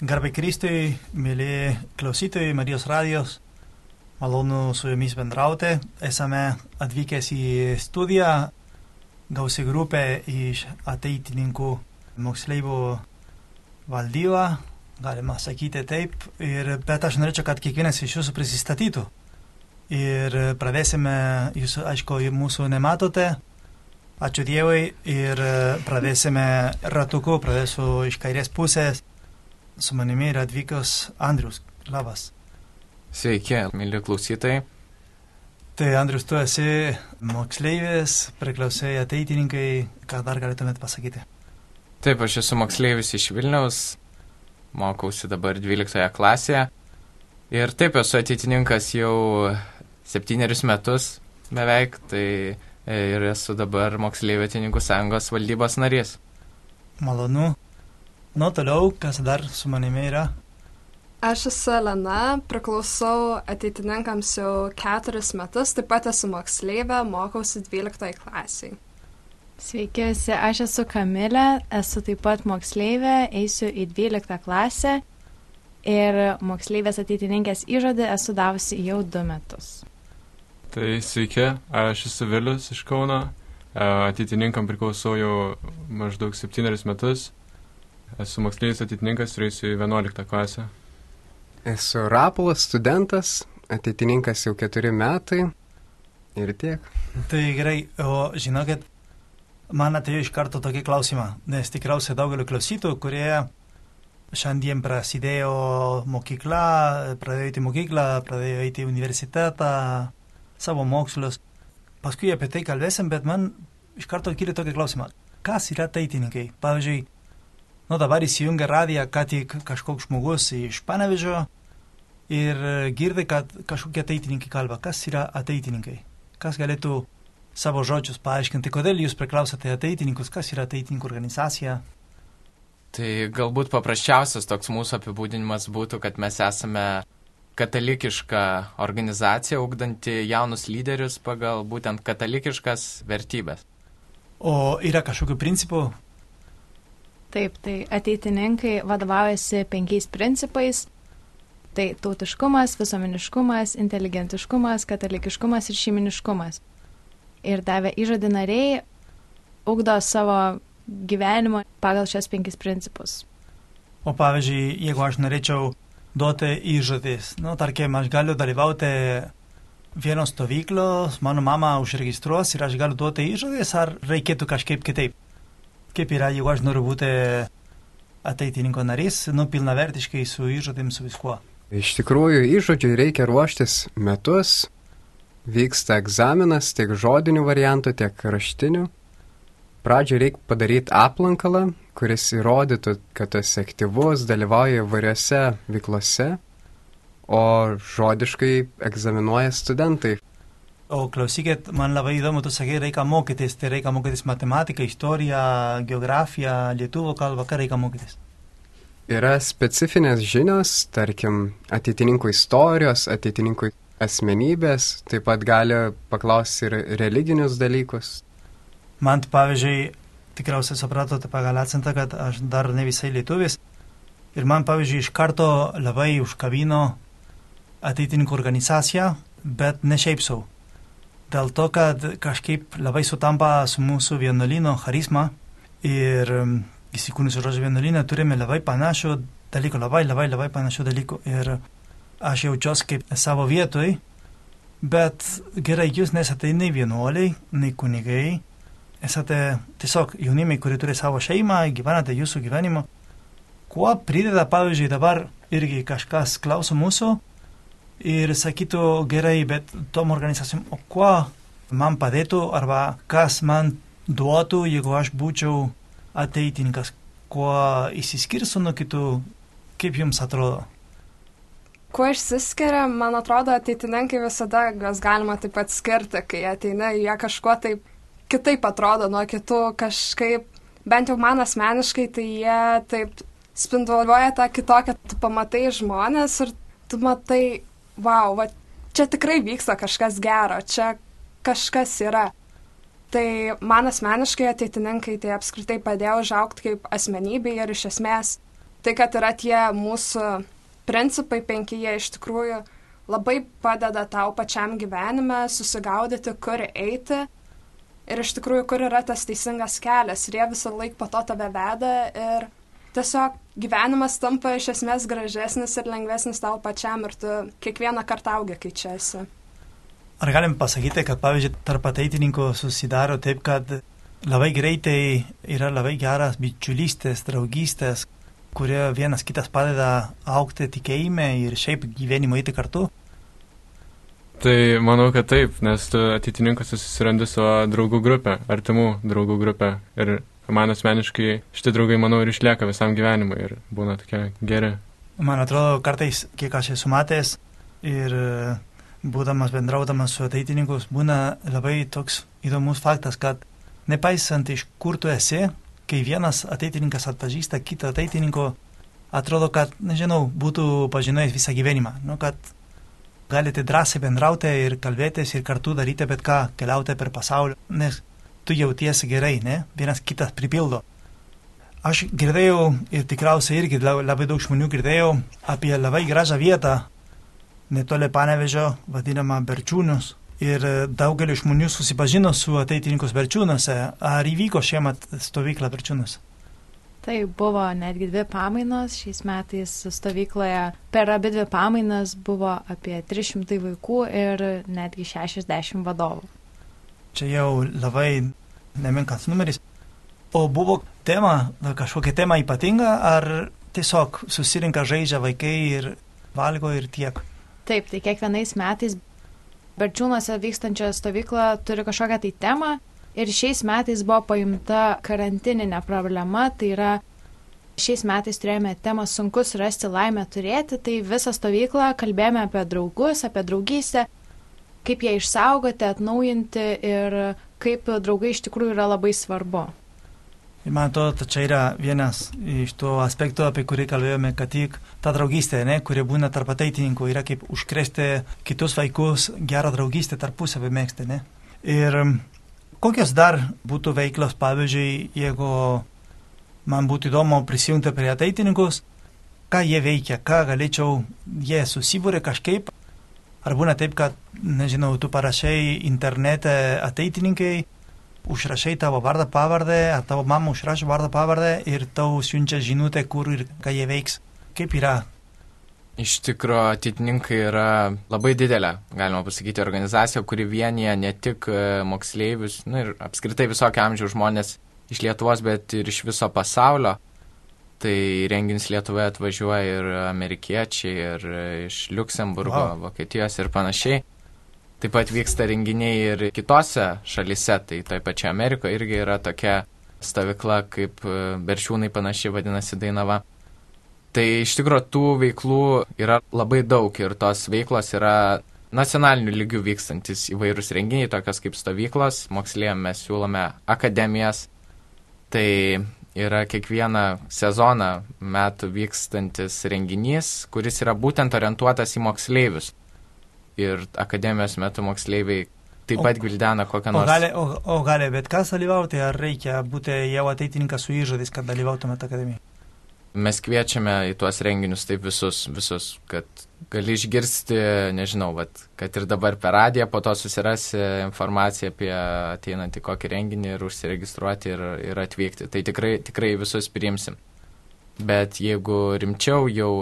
Garbai Kristui, mėly klausytojai Marijos radijos, malonu su jumis bendrauti. Esame atvykęs į studiją, gausi grupė iš ateitininkų moksleivių valdybą, galima sakyti taip, ir, bet aš norėčiau, kad kiekvienas iš jūsų prisistatytų. Ir pradėsime, jūs aišku, mūsų nematote, ačiū Dievui, ir pradėsime ratuku, pradėsiu iš kairės pusės su manimi yra atvykęs Andrius. Labas. Sveiki, mėly klausytojai. Tai Andrius, tu esi moksleivis, priklausai ateitininkai, ką dar galėtumėt pasakyti? Taip, aš esu moksleivis iš Vilniaus, mokausi dabar 12 klasėje. Ir taip esu ateitininkas jau septynerius metus beveik, tai ir esu dabar moksleivių ateitininkų sąjungos valdybos narys. Malonu. Nu, toliau, kas dar su manimi yra? Aš esu Elena, priklausau ateitininkams jau keturis metus, taip pat esu moksleivė, mokausi 12 klasiai. Sveiki, visi, aš esu Kamilė, esu taip pat moksleivė, eisiu į 12 klasę ir moksleivės ateitininkės įžodį esu davusi jau du metus. Tai sveiki, aš esu Vilius iš Kauno, ateitininkam priklausau jau maždaug septynerius metus Esu moksleivis ateitininkas ir eisiu į 11 klasę. Esu Rapolas, studentas, ateitininkas jau keturi metai ir tiek. Tai gerai, o žinokit, man atėjo iš karto tokį klausimą, nes tikriausiai daugeliu klausytojų, kurie šiandien prasidėjo mokykla, pradėjo eiti mokyklą, pradėjo eiti į universitetą, savo mokslus. Paskui apie tai kalbėsim, bet man iš karto kili tokį klausimą. Kas yra ateitininkai? Pavyzdžiui, Nu dabar įsijungia radiją, ką tik kažkoks žmogus iš Panevežio ir girdi, kad kažkokie ateitininkai kalba. Kas yra ateitininkai? Kas galėtų savo žodžius paaiškinti, kodėl jūs priklausote ateitininkus, kas yra ateitininkų organizacija? Tai galbūt paprasčiausias toks mūsų apibūdinimas būtų, kad mes esame katalikiška organizacija, ugdanti jaunus lyderius pagal būtent katalikiškas vertybės. O yra kažkokių principų, Taip, tai ateitininkai vadovaujasi penkiais principais. Tai tautiškumas, visuomeniškumas, inteligentiškumas, katalikiškumas ir šeiminiškumas. Ir davę įžodį nariai ugdo savo gyvenimo pagal šios penkis principus. O pavyzdžiui, jeigu aš norėčiau duoti įžodis, nu, tarkim, aš galiu dalyvauti vienos stovyklos, mano mama užregistruos ir aš galiu duoti įžodis, ar reikėtų kažkaip kitaip? Kaip yra, jeigu aš noriu būti ateitininko narys, nu, pilnavertiškai su įžadim, su viskuo. Iš tikrųjų, įžodžiui reikia ruoštis metus, vyksta egzaminas tiek žodinių variantų, tiek raštinių. Pradžioje reikia padaryti aplankalą, kuris įrodytų, kad esi aktyvus, dalyvauji įvairiose veiklose, o žodiškai egzaminuoja studentai. O klausykit, man labai įdomu, tu sakai, reikia mokytis, tai reikia mokytis matematiką, istoriją, geografiją, lietuvų kalbą, ką reikia mokytis? Yra specifinės žinios, tarkim, ateitininkų istorijos, ateitininkų asmenybės, taip pat gali paklausti ir religinius dalykus. Man, pavyzdžiui, tikriausiai supratote pagal akcentą, kad aš dar ne visai lietuvis. Ir man, pavyzdžiui, iš karto labai užkabino ateitininkų organizacija, bet ne šiaip savo dėl to, kad kažkaip labai sutampa su mūsų vienuolino charizma ir um, įsikūnusiu žodžiu vienuolinę turime labai panašių dalykų, labai, labai, labai panašių dalykų ir aš jaučiuosi kaip savo vietoj, bet gerai, jūs nesate nei vienuoliai, nei kunigai, esate tiesiog jaunimai, kurie turi savo šeimą, gyvenate jūsų gyvenimą. Kuo prideda, pavyzdžiui, dabar irgi kažkas klauso mūsų, ir sakytų gerai, bet tom organizacijom, o kuo man padėtų arba kas man duotų, jeigu aš būčiau ateitininkas, kuo įsiskirsiu nuo kitų, kaip jums atrodo? Kuo išsiskiria, man atrodo, ateitininkai visada juos galima taip pat skirti, kai ateina, jie kažkuo taip kitaip atrodo nuo kitų, kažkaip, bent jau man asmeniškai, tai jie taip spinduliuoja tą kitokią, tu pamatai žmonės ir tu matai wow, va, čia tikrai vyksta kažkas gero, čia kažkas yra. Tai man asmeniškai ateitininkai tai apskritai padėjo užaukti kaip asmenybė ir iš esmės tai, kad yra tie mūsų principai penki, jie iš tikrųjų labai padeda tau pačiam gyvenime susigaudyti, kur eiti ir iš tikrųjų, kur yra tas teisingas kelias. Ir jie visą laiką po to tave veda ir tiesiog gyvenimas tampa iš esmės gražesnis ir lengvesnis tau pačiam ir tu kiekvieną kartą augi, kai čia esi. Ar galim pasakyti, kad pavyzdžiui tarp ateitininkų susidaro taip, kad labai greitai yra labai geras bičiulystės, draugystės, kurie vienas kitas padeda aukti tikėjime ir šiaip gyvenimo eiti kartu? Tai manau, kad taip, nes tu ateitininkas susirandi savo draugų grupę, artimų draugų grupę. Ir man asmeniškai šitie draugai, manau, ir išlieka visam gyvenimui ir būna tokie geri. Man atrodo, kartais, kiek aš esu matęs ir e, būdamas bendraudamas su ateitininku, būna labai toks įdomus faktas, kad nepaisant iš kur tu esi, kai vienas ateitininkas atpažįsta kitą ateitininko, atrodo, kad, nežinau, būtų pažinojęs visą gyvenimą. Nu, kad galite drąsiai bendrauti ir kalbėtis ir kartu daryti bet ką, keliauti per pasaulį, nes tu jautiesi gerai, ne? Vienas kitas pripildo. Aš girdėjau ir tikriausiai irgi labai daug žmonių girdėjau apie labai gražią vietą netoli Panevežio, vadinamą Berčiūnus, ir daugelis žmonių susipažino su ateitininkus Berčiūnuose. Ar įvyko šiemet stovykla Berčiūnuose? Tai buvo netgi dvi pamainos. Šiais metais stovykloje per abi dvi pamainas buvo apie 300 vaikų ir netgi 60 vadovų. Čia jau labai nemenkas numeris. O buvo tema, kažkokia tema ypatinga, ar tiesiog susirinka žaidžia vaikai ir valgo ir tiek? Taip, tai kiekvienais metais Berčiūnuose vykstančią stovyklą turi kažkokią tai temą ir šiais metais buvo paimta karantininė problema, tai yra šiais metais turėjome temą sunkus rasti laimę turėti, tai visą stovyklą kalbėjome apie draugus, apie draugystę, kaip ją išsaugoti, atnaujinti ir kaip draugai iš tikrųjų yra labai svarbu. Ir man atrodo, čia yra vienas iš tų aspektų, apie kurį kalbėjome, kad tik ta draugystė, ne, kuri būna tarp ateitininkų, yra kaip užkrėsti kitus vaikus gerą draugystę tarpusavį mėgsti. Ne? Ir kokios dar būtų veiklos, pavyzdžiui, jeigu man būtų įdomu prisijungti prie ateitininkus, ką jie veikia, ką galėčiau, jie susibūrė kažkaip, ar būna taip, kad, nežinau, tu parašai internete ateitininkai, užrašai tavo vardą pavardę, ar tavo mama užrašo vardą pavardę ir tau siunčia žinutę, kur ir ką jie veiks. Kaip yra? Iš tikrųjų, atitinkai yra labai didelė, galima pasakyti, organizacija, kuri vienyje ne tik e, moksleivius, na ir apskritai visokio amžiaus žmonės iš Lietuvos, bet ir iš viso pasaulio. Tai renginis Lietuvoje atvažiuoja ir amerikiečiai, ir iš Luksemburgo, wow. Vokietijos ir panašiai. Taip pat vyksta renginiai ir kitose šalise, tai toje pačioje Amerikoje irgi yra tokia stovykla, kaip e, Beršiūnai panašiai vadinasi Dainava. Tai iš tikrųjų tų veiklų yra labai daug ir tos veiklos yra nacionaliniu lygiu vykstantis įvairūs renginiai, tokios kaip stovyklos, moksleiviam mes siūlome akademijas. Tai yra kiekvieną sezoną metų vykstantis renginys, kuris yra būtent orientuotas į moksleivius ir akademijos metu moksleiviai taip pat gvildena kokią nors. O gali, o, o gali bet kas dalyvauti, ar reikia būti jau ateitininkas su įžadais, kad dalyvautumėte akademijoje? Mes kviečiame į tuos renginius taip visus, visus, kad gali išgirsti, nežinau, vat, kad ir dabar per radiją po to susirasi informaciją apie ateinantį kokį renginį ir užsiregistruoti ir, ir atvykti. Tai tikrai, tikrai visus priimsim. Bet jeigu rimčiau jau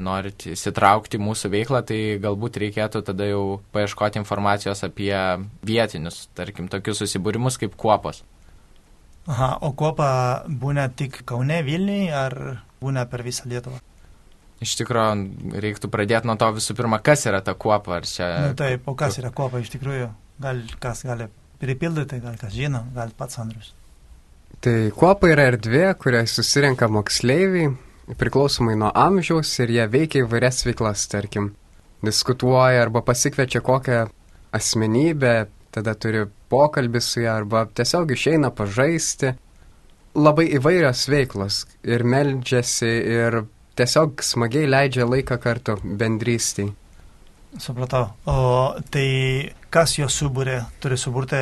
norit įsitraukti į mūsų veiklą, tai galbūt reikėtų tada jau paieškoti informacijos apie vietinius, tarkim, tokius susibūrimus kaip kuopos. Aha, o kuopa būna tik Kaune, Vilniui ar būna per visą Lietuvą? Iš tikrųjų, reiktų pradėti nuo to visų pirma, kas yra ta kuopa. Čia... Na, taip, o kas yra kuopa iš tikrųjų? Gal kas gali pripildyti, gal kas žino, gal pats Andrius. Tai kuopa yra erdvė, kurioje susirenka moksleiviai, priklausomai nuo amžiaus ir jie veikia įvairias veiklas, tarkim, diskutuoja arba pasikviečia kokią asmenybę, tada turi pokalbį su ją arba tiesiog išeina pažaisti. Labai įvairios veiklos ir meldžiasi ir tiesiog smagiai leidžia laiką kartu bendrystiai. Supratau. O tai kas jo subūrė? Turi suburti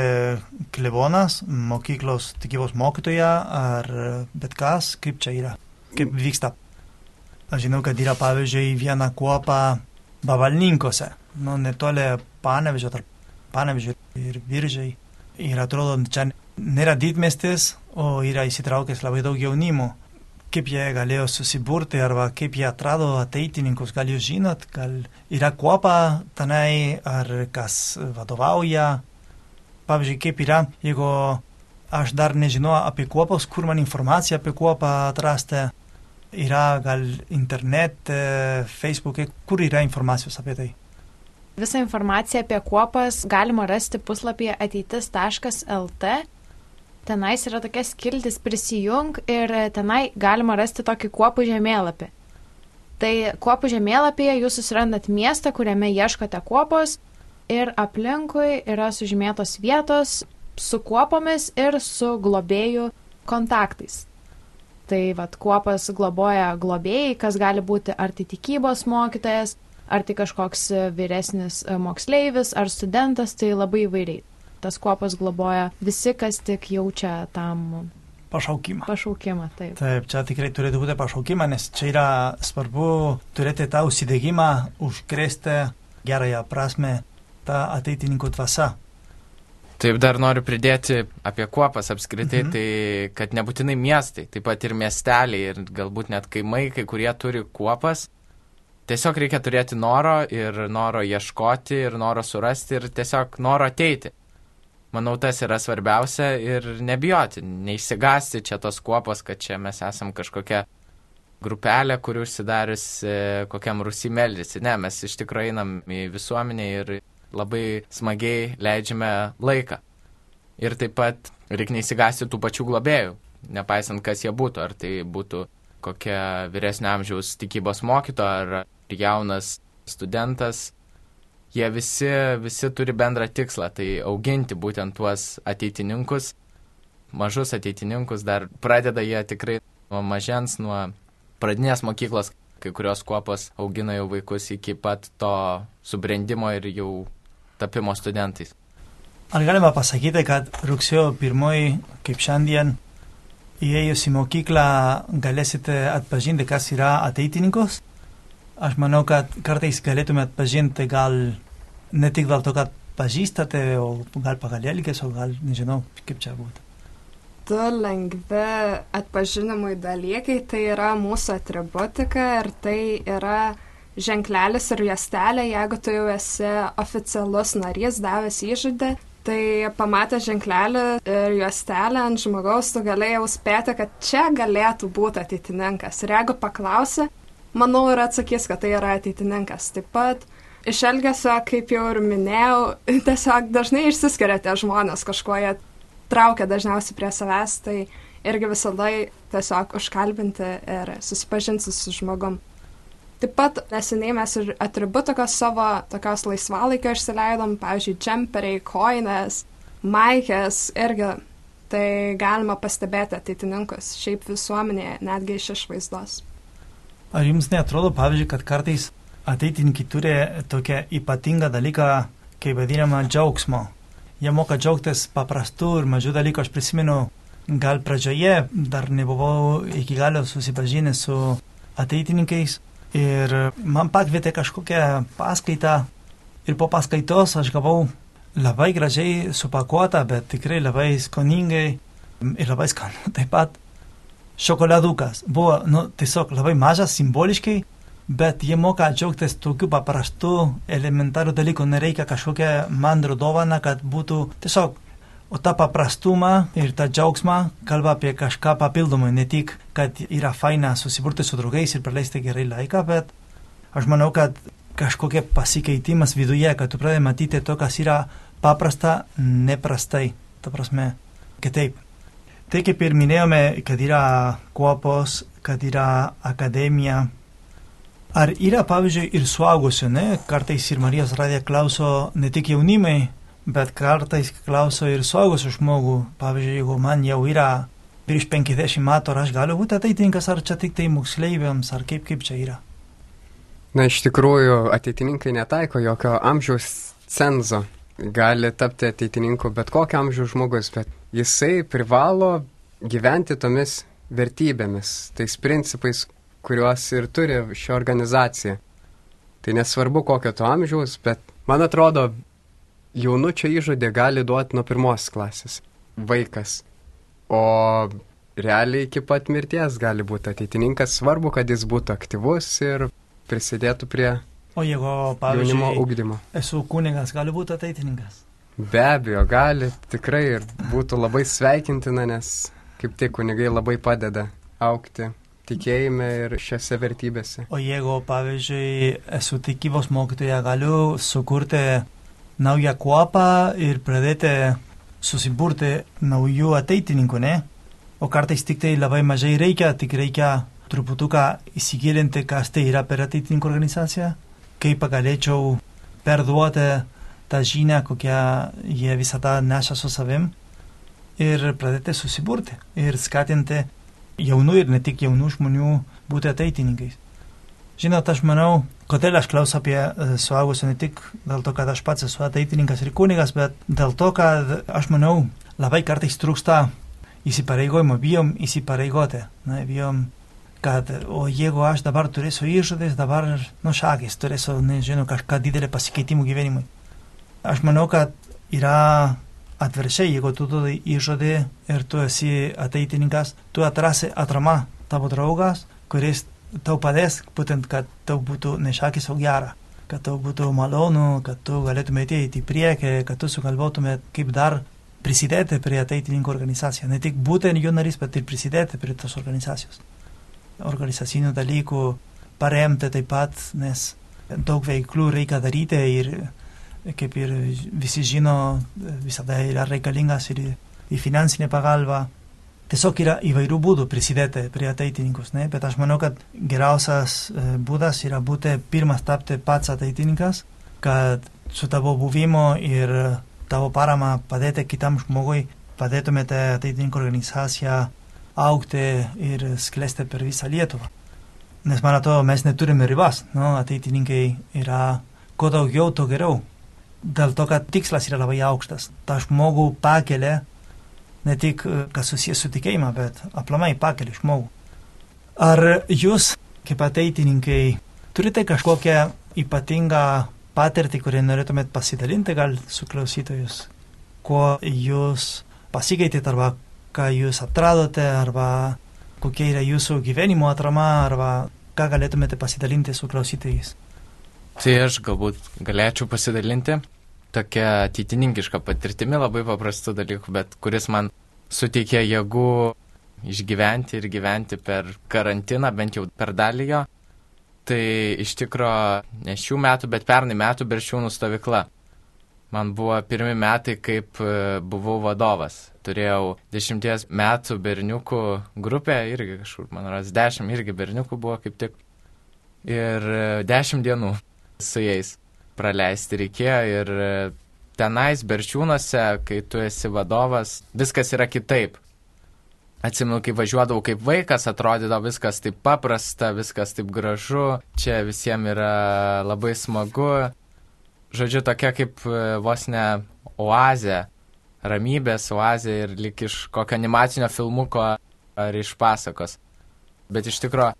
klevonas, mokyklos tikybos mokytoja ar bet kas? Kaip čia yra? kaip vyksta? Aš žinau, kad yra pavyzdžiui viena kuopa Bavalninkose, nu, netoli Panevežio, tarp Panevežio ir Viržai. Ir atrodo, čia nėra didmestis, o yra įsitraukęs labai daug jaunimo. Kaip jie galėjo susiburti arba kaip jie atrado ateitininkus, gal jūs žinot, gal yra kuopa tenai ar kas vadovauja. Pavyzdžiui, kaip yra, jeigu aš dar nežinau apie kuopos, kur man informaciją apie kuopą atrasti, yra gal internete, Facebook'e, kur yra informacijos apie tai. Visą informaciją apie kuopas galima rasti puslapyje ateitis.lt. Tenais yra tokia skiltis prisijung ir tenai galima rasti tokį kuopų žemėlapį. Tai kuopų žemėlapyje jūs susirandat miestą, kuriame ieškote kuopos ir aplinkui yra sužymėtos vietos su kuopomis ir su globėjų kontaktais. Tai vad kuopas globoja globėjai, kas gali būti ar tai tikybos mokytojas, ar tai kažkoks vyresnis moksleivis, ar studentas, tai labai įvairiai. Tas kuopas globoja visi, kas tik jaučia tam Pašaukimą. pašaukimą. Taip. Taip, čia tikrai turėtų būti pašaukimą, nes čia yra svarbu turėti tą užsidėgymą, užkrėsti gerąją prasme tą ateitininkų dvasą. Taip dar noriu pridėti apie kuopas apskritai, Mhm. mhm. tai kad nebūtinai miestai, taip pat ir miesteliai ir galbūt net kaimai, kai kurie turi kuopas. Tiesiog reikia turėti noro ir noro ieškoti ir noro surasti ir tiesiog noro ateiti. Manau, tas yra svarbiausia ir nebijoti, neišsigasti čia tos kuopos, kad čia mes esam kažkokia grupelė, kuri užsidarius kokiam rusy meldėsi. Ne, mes iš tikrųjų einam į visuomenę ir labai smagiai leidžiame laiką. Ir taip pat reikia neįsigasti tų pačių globėjų, nepaisant, kas jie būtų. Ar tai būtų kokia vyresnio amžiaus tikybos mokytoja, ar jaunas studentas. Jie visi, visi turi bendrą tikslą, tai auginti būtent tuos ateitininkus, mažus ateitininkus, dar pradeda jie tikrai nuo mažens, nuo pradinės mokyklos, kai kurios kuopos augina jau vaikus iki pat to subrendimo ir jau tapimo studentais. Ar galima pasakyti, kad rugsėjo pirmoji, kaip šiandien, įėjus į mokyklą galėsite atpažinti, kas yra ateitininkus? Aš manau, kad kartais galėtume atpažinti gal ne tik dėl to, kad pažįstate, o gal pagal elgesio, o gal nežinau, kaip čia būtų. Du lengvi atpažinimui dalykai tai yra mūsų atributika ir tai yra ženklelis ir juostelė, jeigu tu jau esi oficialus narys, davęs įžadę, tai pamatę ženklelį ir juostelę ant žmogaus, tu galėjai jau spėti, kad čia galėtų būti ateitininkas. Ir jeigu paklausi, manau ir atsakys, kad tai yra ateitininkas. Taip pat iš elgesio, kaip jau ir minėjau, tiesiog dažnai išsiskiria tie žmonės, kažkuo jie traukia dažniausiai prie savęs, tai irgi visada tiesiog užkalbinti ir susipažinti su žmogum. Taip pat neseniai mes ir atributikos savo tokios laisvalaikio išsileidom, pavyzdžiui, džemperiai, koinės, maikės irgi. Tai galima pastebėti ateitininkus šiaip visuomenėje, netgi iš išvaizdos. Ar jums netrodo, pavyzdžiui, kad kartais ateitininkai turi tokią ypatingą dalyką, kaip vadinamą džiaugsmo? Jie moka džiaugtis paprastų ir mažų dalykų. Aš prisimenu, gal pradžioje dar nebuvau iki galo susipažinęs su ateitininkais ir man pakvietė kažkokią paskaitą ir po paskaitos aš gavau labai gražiai supakuotą, bet tikrai labai skoningai ir labai skanu taip pat šokoladukas. Buvo nu, tiesiog labai mažas simboliškai, bet jie moka džiaugtis tokiu paprastu elementariu dalyku. Nereikia kažkokią mandrų dovaną, kad būtų tiesiog. O tą paprastumą ir tą džiaugsmą kalba apie kažką papildomai, ne tik, kad yra faina susiburti su draugais ir praleisti gerai laiką, bet aš manau, kad kažkokia pasikeitimas viduje, kad tu pradedi matyti to, kas yra paprasta, neprastai. Ta prasme, kitaip. Tai kaip ir minėjome, kad yra kuopos, kad yra akademija. Ar yra, pavyzdžiui, ir suaugusių, ne? Kartais ir Marijos radija klauso ne tik jaunimai, bet kartais klauso ir suaugusių žmogų. Pavyzdžiui, jeigu man jau yra virš 50 metų, ar aš galiu būti ateitininkas, ar čia tik tai moksleiviams, ar kaip, kaip čia yra. Na, iš tikrųjų, ateitininkai netaiko jokio amžiaus cenzo. Gali tapti ateitininku bet kokio amžiaus žmogus, bet jisai privalo gyventi tomis vertybėmis, tais principais, kuriuos ir turi ši organizacija. Tai nesvarbu kokio to amžiaus, bet man atrodo, jaunučio įžodė gali duoti nuo pirmos klasės vaikas. O realiai iki pat mirties gali būti ateitininkas, svarbu, kad jis būtų aktyvus ir prisidėtų prie O jeigu, jaunimo pavyzdžiui, ugdymo. esu kunigas, gali būti ateitininkas. Be abejo, gali tikrai ir būtų labai sveikintina, nes kaip tik kunigai labai padeda aukti tikėjime ir šiose vertybėse. O jeigu, pavyzdžiui, esu tikybos mokytoja, galiu sukurti naują kuopą ir pradėti susiburti naujų ateitininkų, ne? O kartais tik tai labai mažai reikia, tik reikia truputuką įsigilinti, kas tai yra per ateitininkų organizaciją, kaip galėčiau perduoti tą žinią, kokią jie visada neša su savim ir pradėti susiburti ir skatinti jaunų ir ne tik jaunų žmonių būti ateitininkais. Žinot, aš manau, kodėl aš klausiu apie e, suaugusių ne tik dėl to, kad aš pats esu ateitininkas ir kunigas, bet dėl to, kad aš manau, labai kartais trūksta įsipareigojimo, bijom įsipareigoti. Na, bijom, kad, o jeigu aš dabar turėsiu išžadės, dabar, nu, šakės, turėsiu, nežinau, kažką didelį pasikeitimų gyvenimui. Aš manau, kad yra atviršiai, jeigu tu duodai įžadį ir tu esi ateitininkas, tu atrasi atrama tavo draugas, kuris tau padės, būtent, kad tau būtų nešakis, o gera, kad tau būtų malonu, kad tu galėtumėte eiti į priekį, kad tu sugalvotumėt, kaip dar prisidėti prie ateitininkų organizacijos. Ne tik būti jų narys, bet ir prisidėti prie tos organizacijos. Organizacinių dalykų paremti taip pat, nes daug veiklų reikia daryti ir kaip ir visi žino, visada yra reikalingas ir, ir finansinė pagalba. Tiesiog yra įvairių būdų prisidėti prie ateitininkus, ne? bet aš manau, kad geriausias e, būdas yra būti pirmas tapti pats ateitininkas, kad su tavo buvimu ir tavo parama padėti kitam žmogui, padėtumėte ateitininkų organizaciją aukti ir sklesti per visą Lietuvą. Nes man atrodo, mes neturime ribas, nu, ateitininkai yra kuo daugiau, tuo geriau. Dėl to, kad tikslas yra labai aukštas. Ta žmogų pakelia ne tik, e, kas susijęs su tikėjimą, bet aplamai pakelia žmogų. Ar jūs, kaip ateitininkai, turite kažkokią ypatingą patirtį, kurį norėtumėt pasidalinti gal su klausytojus, kuo jūs pasikeitėte arba ką jūs atradote arba kokia yra jūsų gyvenimo atrama arba ką galėtumėte pasidalinti su klausytojais. Tai aš galbūt galėčiau pasidalinti tokia ateitininkiška patirtimi labai paprastų dalykų, bet kuris man suteikė jėgų išgyventi ir gyventi per karantiną, bent jau per dalį jo. Tai iš tikro ne šių metų, bet pernai metų Beršiūnų stovykla. Man buvo pirmi metai, kaip e, buvau vadovas. Turėjau dešimties metų berniukų grupę, irgi kažkur, man ras, dešimt irgi berniukų buvo kaip tik. Ir e, dešimt dienų su jais praleisti reikėjo ir e, tenais berčiūnuose, kai tu esi vadovas, viskas yra kitaip. Atsimenu, kai važiuodavau kaip vaikas, atrodydavo viskas taip paprasta, viskas taip gražu, čia visiems yra labai smagu. Žodžiu, tokia kaip e, vos ne oazė, ramybės oazė ir lik iš kokio animacinio filmuko ar iš pasakos. Bet iš tikrųjų,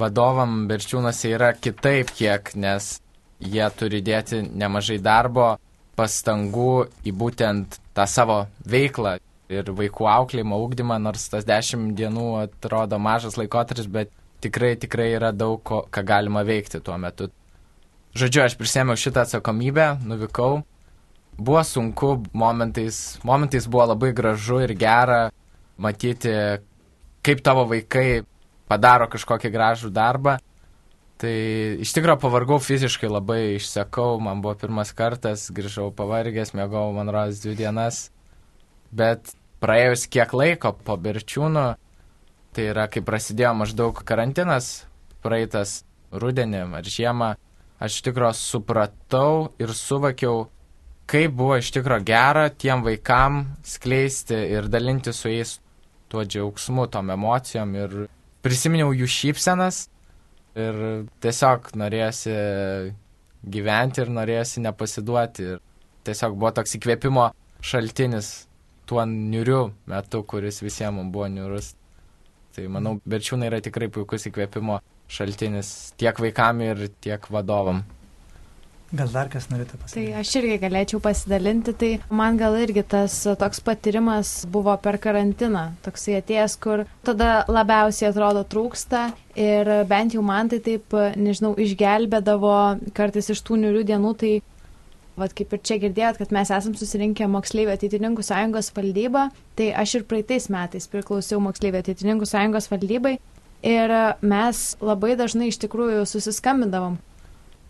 vadovam berčiūnuose yra kitaip kiek, nes jie turi dėti nemažai darbo, pastangų į būtent tą savo veiklą, ir vaikų auklėjimo, ūkdymą, nors tas dešimt dienų atrodo mažas laikotarpis, bet tikrai, tikrai yra daug, ko, ką galima veikti tuo metu. Žodžiu, aš prisėmiau šitą atsakomybę, nuvykau. Buvo sunku, momentais, momentais buvo labai gražu ir gera matyti, kaip tavo vaikai padaro kažkokį gražų darbą. Tai iš tikrųjų pavargau fiziškai labai, išsekau, man buvo pirmas kartas, grįžau pavargęs, mėgau, man rodos, dvi dienas bet praėjus kiek laiko po Berčiūnų, tai yra kai prasidėjo maždaug karantinas, praeitas rudenį ar žiemą, aš tikrųjų supratau ir suvokiau, kaip buvo iš tikrųjų gera tiem vaikam skleisti ir dalinti su jais tuo džiaugsmu, tom emocijom ir prisiminiau jų šypsenas ir tiesiog norėjosi gyventi ir norėjosi nepasiduoti. Ir tiesiog buvo toks įkvėpimo šaltinis tuo niuriu metu, kuris visiems buvo niurus. Tai manau, berčiūnai yra tikrai puikus įkvėpimo šaltinis tiek vaikam ir tiek vadovam. Gal dar kas norėtų Tai pasakyti? aš irgi galėčiau pasidalinti, tai man gal irgi tas toks patyrimas buvo per karantiną, toksai atėjęs, kur tada labiausiai atrodo trūksta ir bent jau man tai taip, nežinau, išgelbėdavo kartais iš tų niurių dienų, tai Vat kaip ir čia girdėjot, kad mes esam susirinkę moksleivių ateitininkų sąjungos valdybą, tai aš ir praeitais metais priklausiau moksleivių ateitininkų sąjungos valdybai ir mes labai dažnai iš tikrųjų susiskambindavom.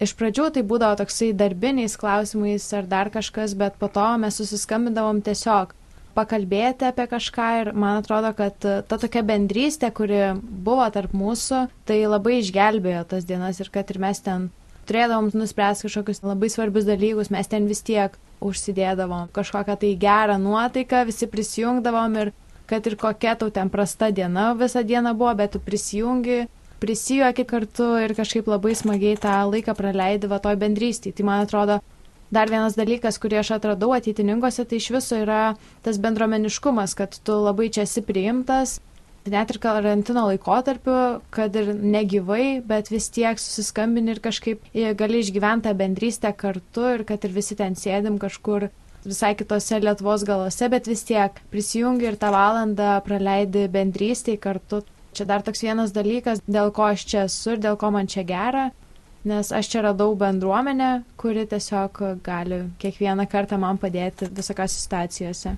Iš pradžių tai būdavo toksai darbiniais klausimais ar dar kažkas, bet po to mes susiskambindavom tiesiog pakalbėti apie kažką ir man atrodo, kad ta tokia bendrystė, kuri buvo tarp mūsų, tai labai išgelbėjo tas dienas ir kad ir mes ten turėdavom nuspręsti kažkokius labai svarbius dalykus, mes ten vis tiek užsidėdavom kažkokią tai gerą nuotaiką, visi prisijungdavom ir kad ir kokia tau ten prasta diena visą dieną buvo, bet tu prisijungi, prisijuoki kartu ir kažkaip labai smagiai tą laiką praleidi va toj bendrystėje. Tai man atrodo, dar vienas dalykas, kurį aš atradau ateitininkose, tai iš viso yra tas bendromeniškumas, kad tu labai čia esi priimtas, net ir karantino laikotarpiu, kad ir negyvai, bet vis tiek susiskambini ir kažkaip gali išgyventi tą bendrystę kartu ir kad ir visi ten sėdim kažkur visai kitose Lietuvos galose, bet vis tiek prisijungi ir tą valandą praleidi bendrystėje kartu. Čia dar toks vienas dalykas, dėl ko aš čia esu ir dėl ko man čia gera, nes aš čia radau bendruomenę, kuri tiesiog gali kiekvieną kartą man padėti visokiose situacijose.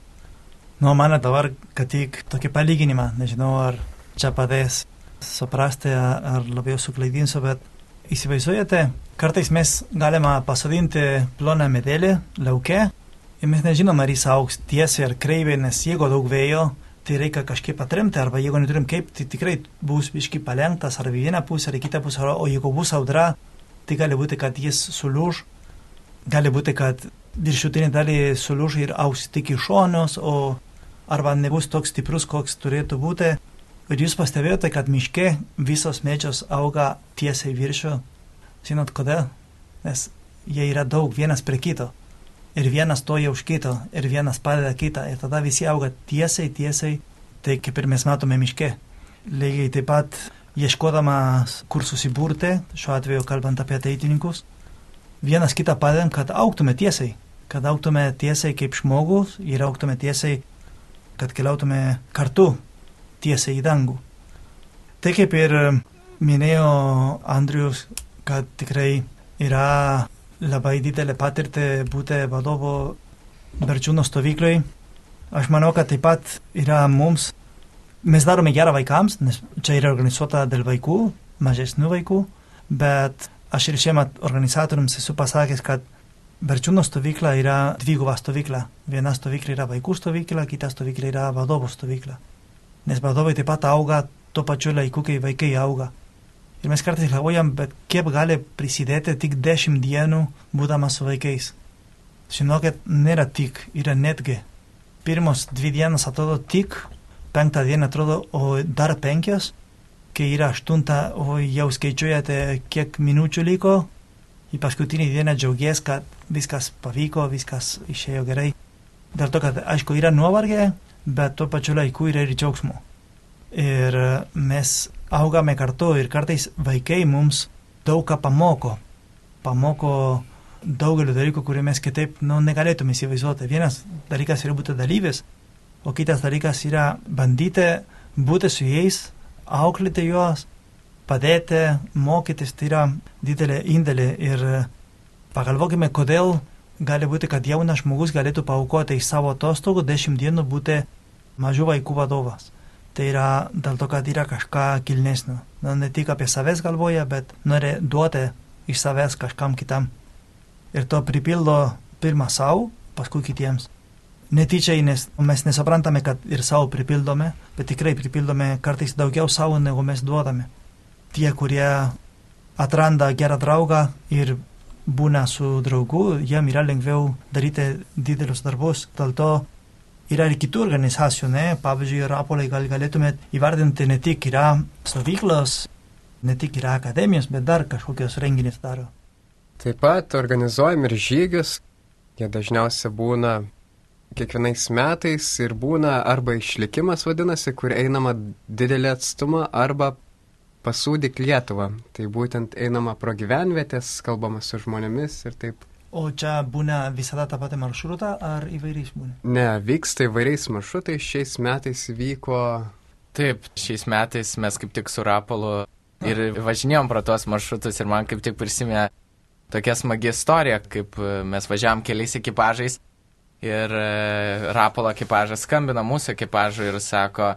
Nu, man dabar, kad tik tokį palyginimą, nežinau, ar čia padės suprasti, ar labiau suklaidinsiu, bet įsivaizduojate, kartais mes galime pasodinti ploną medelį lauke ir mes nežinom, ar jis auks tiesiai ar kreivai, nes jeigu daug vėjo, tai reikia kažkaip atremti, arba jeigu neturim kaip, tai tikrai bus biški palengtas ar vieną pusę, ar kitą pusę, o jeigu bus audra, tai gali būti, kad jis sulūž, gali būti, kad viršutinė dalį sulūž ir auks tik iš šonos, o arba nebus toks stiprus, koks turėtų būti. Ir jūs pastebėjote, kad miške visos medžios auga tiesiai viršų. Žinot kodėl? Nes jie yra daug vienas prie kito. Ir vienas toja už kito, ir vienas padeda kitą. Ir tada visi auga tiesiai, tiesiai. Tai kaip ir mes matome miške. Lygiai taip pat ieškodamas, kur susiburti, šiuo atveju kalbant apie ateitininkus, vienas kitą padedam, kad auktume tiesiai. Kad auktume tiesiai kaip žmogus ir auktume tiesiai kad keliautume kartu tiesiai į dangų. Tai kaip ir minėjo Andrius, kad tikrai yra labai didelė patirtį būti vadovo Berčiūno stovyklai. Aš manau, kad taip pat yra mums, mes darome gerą vaikams, nes čia yra organizuota dėl vaikų, mažesnių vaikų, bet aš ir šiemet organizatoriams esu pasakęs, kad Berčiūno stovykla yra dviguba stovykla. Viena stovykla yra vaikų stovykla, kita stovykla yra vadovų stovykla. Nes vadovai taip pat auga tuo pačiu laiku, kai vaikai auga. Ir mes kartais galvojam, bet kiek gali prisidėti tik dešimt dienų būdamas su vaikais. Žinokit, nėra tik, yra netgi. Pirmos dvi dienas atrodo tik, penktą dieną atrodo, o dar penkios, kai yra aštunta, o jau skaičiuojate, kiek minučių liko, į paskutinį dieną džiaugies, kad viskas pavyko, viskas išėjo gerai. Dėl to, kad aišku yra nuovargė, bet tuo pačiu laiku yra ir džiaugsmo. Ir mes augame kartu ir kartais vaikai mums daug ką pamoko. Pamoko daugelį dalykų, kurių mes kitaip nu, negalėtume įsivaizduoti. Vienas dalykas yra būti dalyvis, o kitas dalykas yra bandyti būti su jais, auklėti juos, padėti, mokytis, tai yra didelė indėlė ir pagalvokime, kodėl gali būti, kad jaunas žmogus galėtų paukoti iš savo atostogų dešimt dienų būti mažų vaikų vadovas. Tai yra dėl to, kad yra kažką kilnesnio. Na, ne tik apie savęs galvoja, bet nori duoti iš savęs kažkam kitam. Ir to pripildo pirmą savo, paskui kitiems. Netyčiai, nes mes nesuprantame, kad ir savo pripildome, bet tikrai pripildome kartais daugiau savo, negu mes duodame tie, kurie atranda gerą draugą ir būna su draugu, jam yra lengviau daryti didelius darbus. Dėl to yra ir kitų organizacijų, ne? pavyzdžiui, Rapolai gal galėtumėt įvardinti ne tik yra stovyklos, ne tik yra akademijos, bet dar kažkokios renginys daro. Taip pat organizuojam ir žygius, jie dažniausiai būna kiekvienais metais ir būna arba išlikimas vadinasi, kur einama didelį atstumą, arba pasūdyk Lietuvą. Tai būtent einama pro gyvenvietės, kalbama su žmonėmis ir taip. O čia būna visada tą patį maršrutą ar įvairiais būna? Ne, vyksta įvairiais maršrutais. Šiais metais vyko Taip, šiais metais mes kaip tik su Rapolu ir važinėjom pro tuos maršrutus ir man kaip tik prisiminė tokia smagi istorija, kaip e, mes važiavam keliais ekipažais ir e, Rapolo ekipažas skambina mūsų ekipažui ir sako,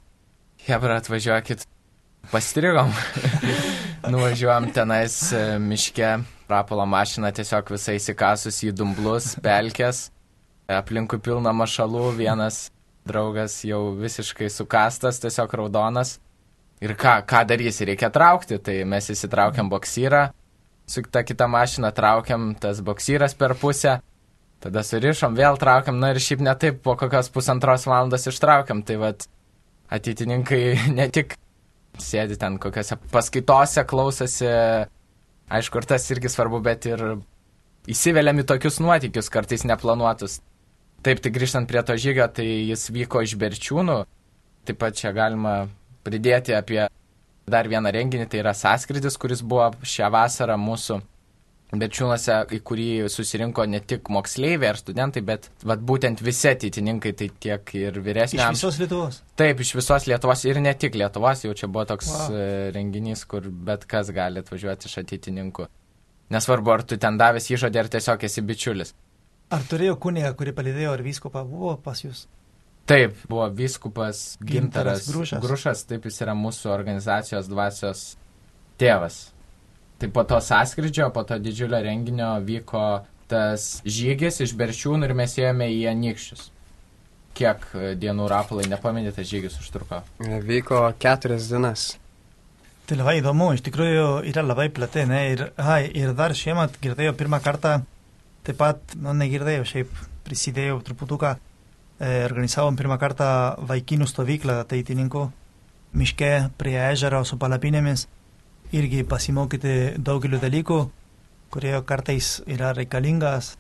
Hebra atvažiuokit, pastrigom. Nuvažiuojam tenais e, miške, Rapolo mašina tiesiog visai įsikasus į dumblus, pelkės, aplinkui pilna mašalų, vienas draugas jau visiškai sukastas, tiesiog raudonas. Ir ką, ką darysi, reikia traukti, tai mes įsitraukiam boksyrą, su ta kita mašina traukiam tas boksyras per pusę, tada surišom, vėl traukiam, na ir šiaip netaip po kokios pusantros valandos ištraukiam, tai vad ateitininkai ne tik sėdi ten kokiose paskaitose, klausosi, aišku, ir tas irgi svarbu, bet ir įsiveliam į tokius nuotykius, kartais neplanuotus. Taip, tai grįžtant prie to žygio, tai jis vyko iš Berčiūnų. Taip pat čia galima pridėti apie dar vieną renginį, tai yra sąskridis, kuris buvo šią vasarą mūsų Berčiūnuose, į kurį susirinko ne tik moksleiviai ar studentai, bet vat, būtent visi ateitininkai, tai tiek ir vyresnio. Iš visos Lietuvos. Taip, iš visos Lietuvos ir ne tik Lietuvos, jau čia buvo toks Wow. wow. renginys, kur bet kas gali atvažiuoti iš ateitininkų. Nesvarbu, ar tu ten davęs įžodį, ar tiesiog esi bičiulis. Ar turėjo kunigą, kurį palydėjo, ar vyskopą buvo pas jūs? Taip, buvo vyskupas Gintaras Gintaras Grušas. Grušas, taip jis yra mūsų organizacijos dvasios tėvas. Tai po to sąskrydžio, po to didžiulio renginio vyko tas žygis iš Berčiūnų ir mes ėjome į Anikščius. Kiek e, dienų rapalai, nepamenė, tas žygis užtruko. e, vyko keturias dienas. Tai labai įdomu, iš tikrųjų yra labai plati, ne? Ir, ai, ir dar šiemet girdėjau pirmą kartą, taip pat, nu, negirdėjau, šiaip prisidėjau truputuką, e, organizavom pirmą kartą vaikinų stovyklą ateitininkų miške prie ežero su palapinėmis, irgi pasimokyti daugeliu dalykų, kurie kartais yra reikalingas,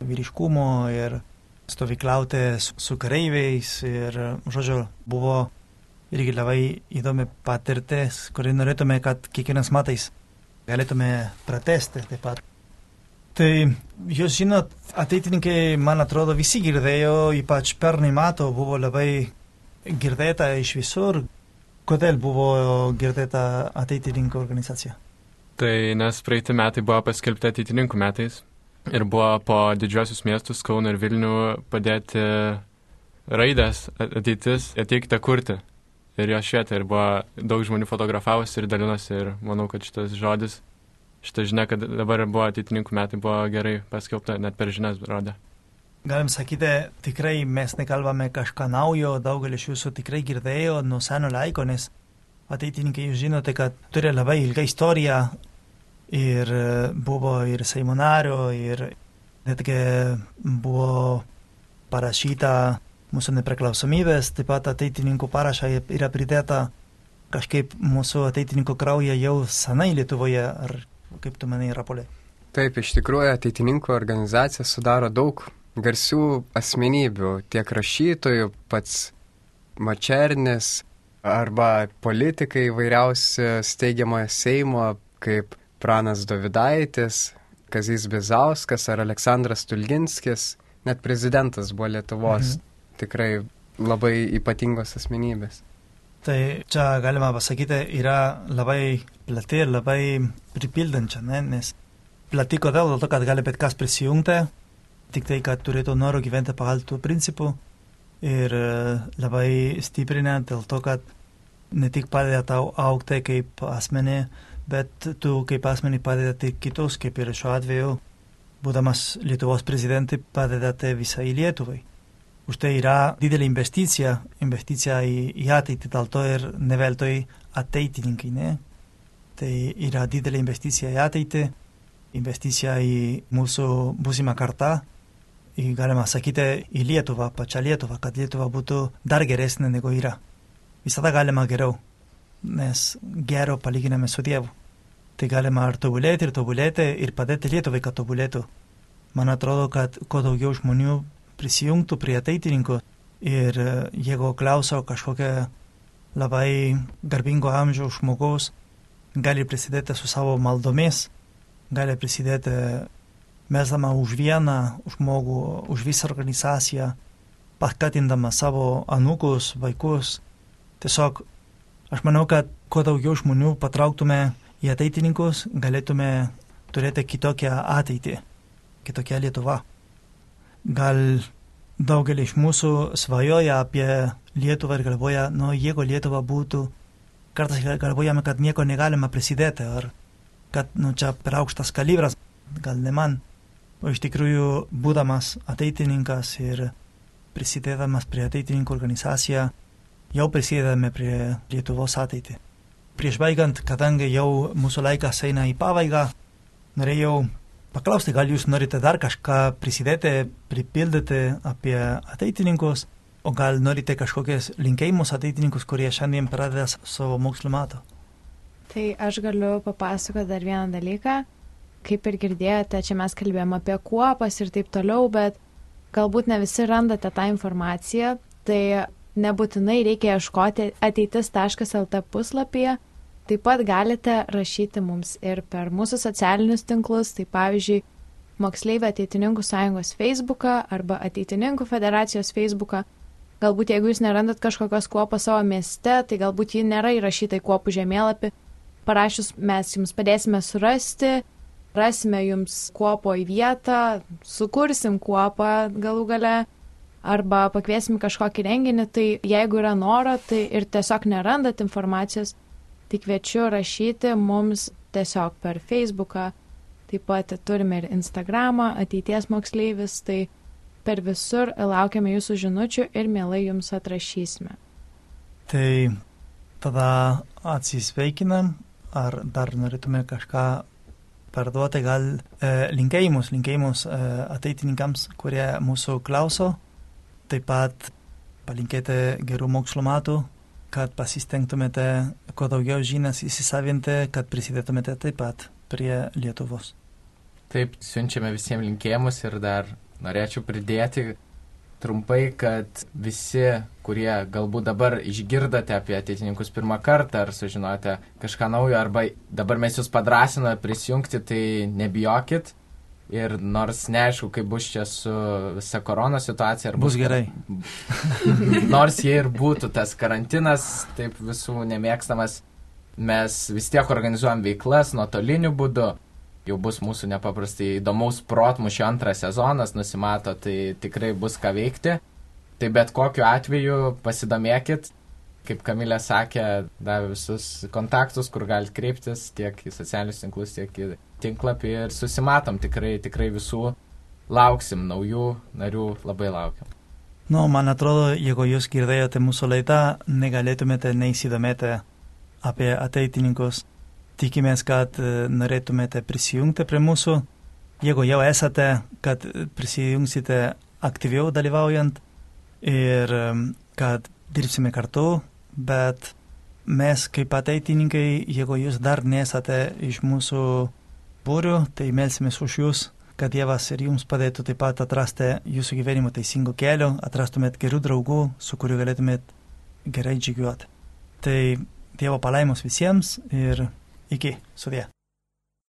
vyriškumo ir stovyklauti su, kareiviais ir, žodžiu, buvo irgi labai įdomi patirtis, kurį norėtume, kad kiekvienas matais galėtume pratesti taip pat. Tai jūs žinot, ateitininkai, man atrodo, visi girdėjo, ypač pernai metų buvo labai girdėta iš visur. Kodėl buvo girdėta ateitininkų organizacija? Tai nes praeiti metai buvo paskelbti ateitininkų metais ir buvo po didžiosius miestus Kauną ir Vilnių padėti raidės ateitis, ateikite kurti. Ir jo švietė ir buvo daug žmonių fotografavosi ir dalinosi ir manau, kad šitas žodis, šita žinia, kad dabar buvo ateitininkų metai, buvo gerai paskelbta, net per žinias rodė. Galim sakyti, tikrai mes nekalbame kažką naujo, daugelis jūsų tikrai girdėjo nuo seno laiko, nes ateitininkai jūs žinote, kad turi labai ilgą istoriją ir e, buvo ir Seimo nario, ir netgi buvo parašyta mūsų nepriklausomybės, taip pat ateitininkų parašą yra pridėta kažkaip mūsų ateitininkų krauja jau senai Lietuvoje, ar kaip tu manai, Rapolė? Taip, iš tikrųjų ateitininkų organizacija sudaro daug garsių asmenybių, tiek rašytojų, pats Mačernis arba politikai vairiausi steigiamojo Seimo, kaip Pranas Dovidaitis, Kazys Bizauskas ar Aleksandras Tulginskis, net prezidentas buvo Lietuvos. Mhm. Tikrai labai ypatingos asmenybės. Tai čia galima pasakyti, yra labai plati ir labai pripildančia, ne? nes plati kodėl, dėl to, kad gali bet kas prisijungti, tik tai, kad turėtų noro gyventi pagal tų principų ir e, labai stiprina dėl to, kad ne tik padeda tau aukti kaip asmenį, bet tu kaip asmenį padedate kitus, kaip ir šiuo atveju, būdamas Lietuvos prezidentai, padedate visai Lietuvai. Už tai yra didelė investicija, investicija į, į ateitį, dėl to ir neveltoj ateitininkai, ne? Tai yra didelė investicija į ateitį, investicija į mūsų būsimą kartą, galima sakyti, į Lietuvą, pačią Lietuvą, kad Lietuva būtų dar geresnė negu yra. Visada galima geriau, nes gero palyginame su Dievu. Tai galima ar tobulėti, ir tobulėti, ir padėti Lietuvai, kad tobulėtų. Man atrodo, kad kuo daugiau žmonių prisijungtų prie ateitininkų ir e, jeigu klauso kažkokia labai garbingo amžiaus žmogaus, gali prisidėti su savo maldomis, gali prisidėti mesdama už vieną žmogų, už visą organizaciją, paskatindama savo anūkus, vaikus. Tiesiog aš manau, kad kuo daugiau žmonių patrauktume į ateitininkus, galėtume turėti kitokią ateitį, kitokią Lietuvą. Gal daugelis iš mūsų svajoja apie Lietuvą ir galvoja, nu, jeigu Lietuva būtų, kartais galvojame, kad nieko negalima prisidėti, ar kad, nu, čia per aukštas kalibras, gal ne man. O iš tikrųjų, būdamas ateitininkas ir prisidėdamas prie ateitininkų organizaciją, jau prisidedame prie Lietuvos ateitį. Prieš baigiant, kadangi jau mūsų laikas eina į pabaigą, norėjau paklausti, gal jūs norite dar kažką prisidėti, pripildyti apie ateitininkus, o gal norite kažkokias linkėjimus ateitininkus, kurie šiandien pradeda savo mokslo matą. Tai aš galiu papasakoti dar vieną dalyką. Kaip ir girdėjote, čia mes kalbėjome apie kuopas ir taip toliau, bet galbūt ne visi randate tą informaciją, tai nebūtinai reikia ieškoti ateitis.lt puslapyje. Taip pat galite rašyti mums ir per mūsų socialinius tinklus, tai pavyzdžiui, Moksleivė ateitininkų sąjungos Facebooką arba ateitininkų federacijos Facebooką. Galbūt jeigu jūs nerandat kažkokios kuopos savo mieste, tai galbūt ji nėra įrašyta į kuopų žemėlapį. Parašius mes jums padėsime surasti, rasime jums kuopo į vietą, sukursim kuopą galų gale arba pakviesim kažkokį renginį, tai jeigu yra noro, tai ir tiesiog nerandat informacijos, tai kviečiu rašyti mums tiesiog per Facebooką Taip pat turime ir Instagramą, ateities moksleivis, tai per visur laukiame jūsų žinučių ir mielai jums atrašysime. Tai tada atsisveikinam, ar dar norėtume kažką perduoti, gal e, linkėjimus, linkėjimus e, ateitininkams, kurie mūsų klauso, taip pat palinkėti gerų mokslo metų, kad pasistengtumėte kuo daugiau žinias įsisavinti, kad prisidėtumėte taip pat prie Lietuvos. Taip, siunčiame visiems linkėjimus ir dar norėčiau pridėti trumpai, kad visi, kurie galbūt dabar išgirdote apie ateitininkus pirmą kartą ar sužinote kažką naujo, arba dabar mes jūs padrasime prisijungti, tai nebijokit. Ir nors neaišku, kaip bus čia su visa korona situacija. Bus, bus gerai. nors jie ir būtų tas karantinas, taip visų nemėgstamas, mes vis tiek organizuojam veiklas nuotoliniu būdu. Jau bus mūsų nepaprastai įdomaus protmušio antras sezonas, nusimato, tai tikrai bus ką veikti. Tai bet kokiu atveju pasidomėkit, kaip Kamilė sakė, davė visus kontaktus, kur galite kreiptis tiek į socialinius tinklus, tiek į tinklapį ir susimatom tikrai, tikrai visų. Lauksim naujų narių, labai laukiam. Nu, man atrodo, jeigu jūs girdėjote mūsų laidą, negalėtumėte neįsidomėti apie ateitininkus. Tikimės, kad e, norėtumėte prisijungti prie mūsų. Jeigu jau esate, kad prisijungsite aktyviau dalyvaujant ir e, kad dirbsime kartu, bet mes kaip ateitininkai, jeigu jūs dar nesate iš mūsų būrių, tai melsimės už jūs, kad Dievas ir jums padėtų taip pat atrasti jūsų gyvenimo teisingų kelių, atrastumėt gerų draugų, su kuriuo galėtumėt gerai džigiuoti. Tai Dievo palaimos visiems ir iki sudė.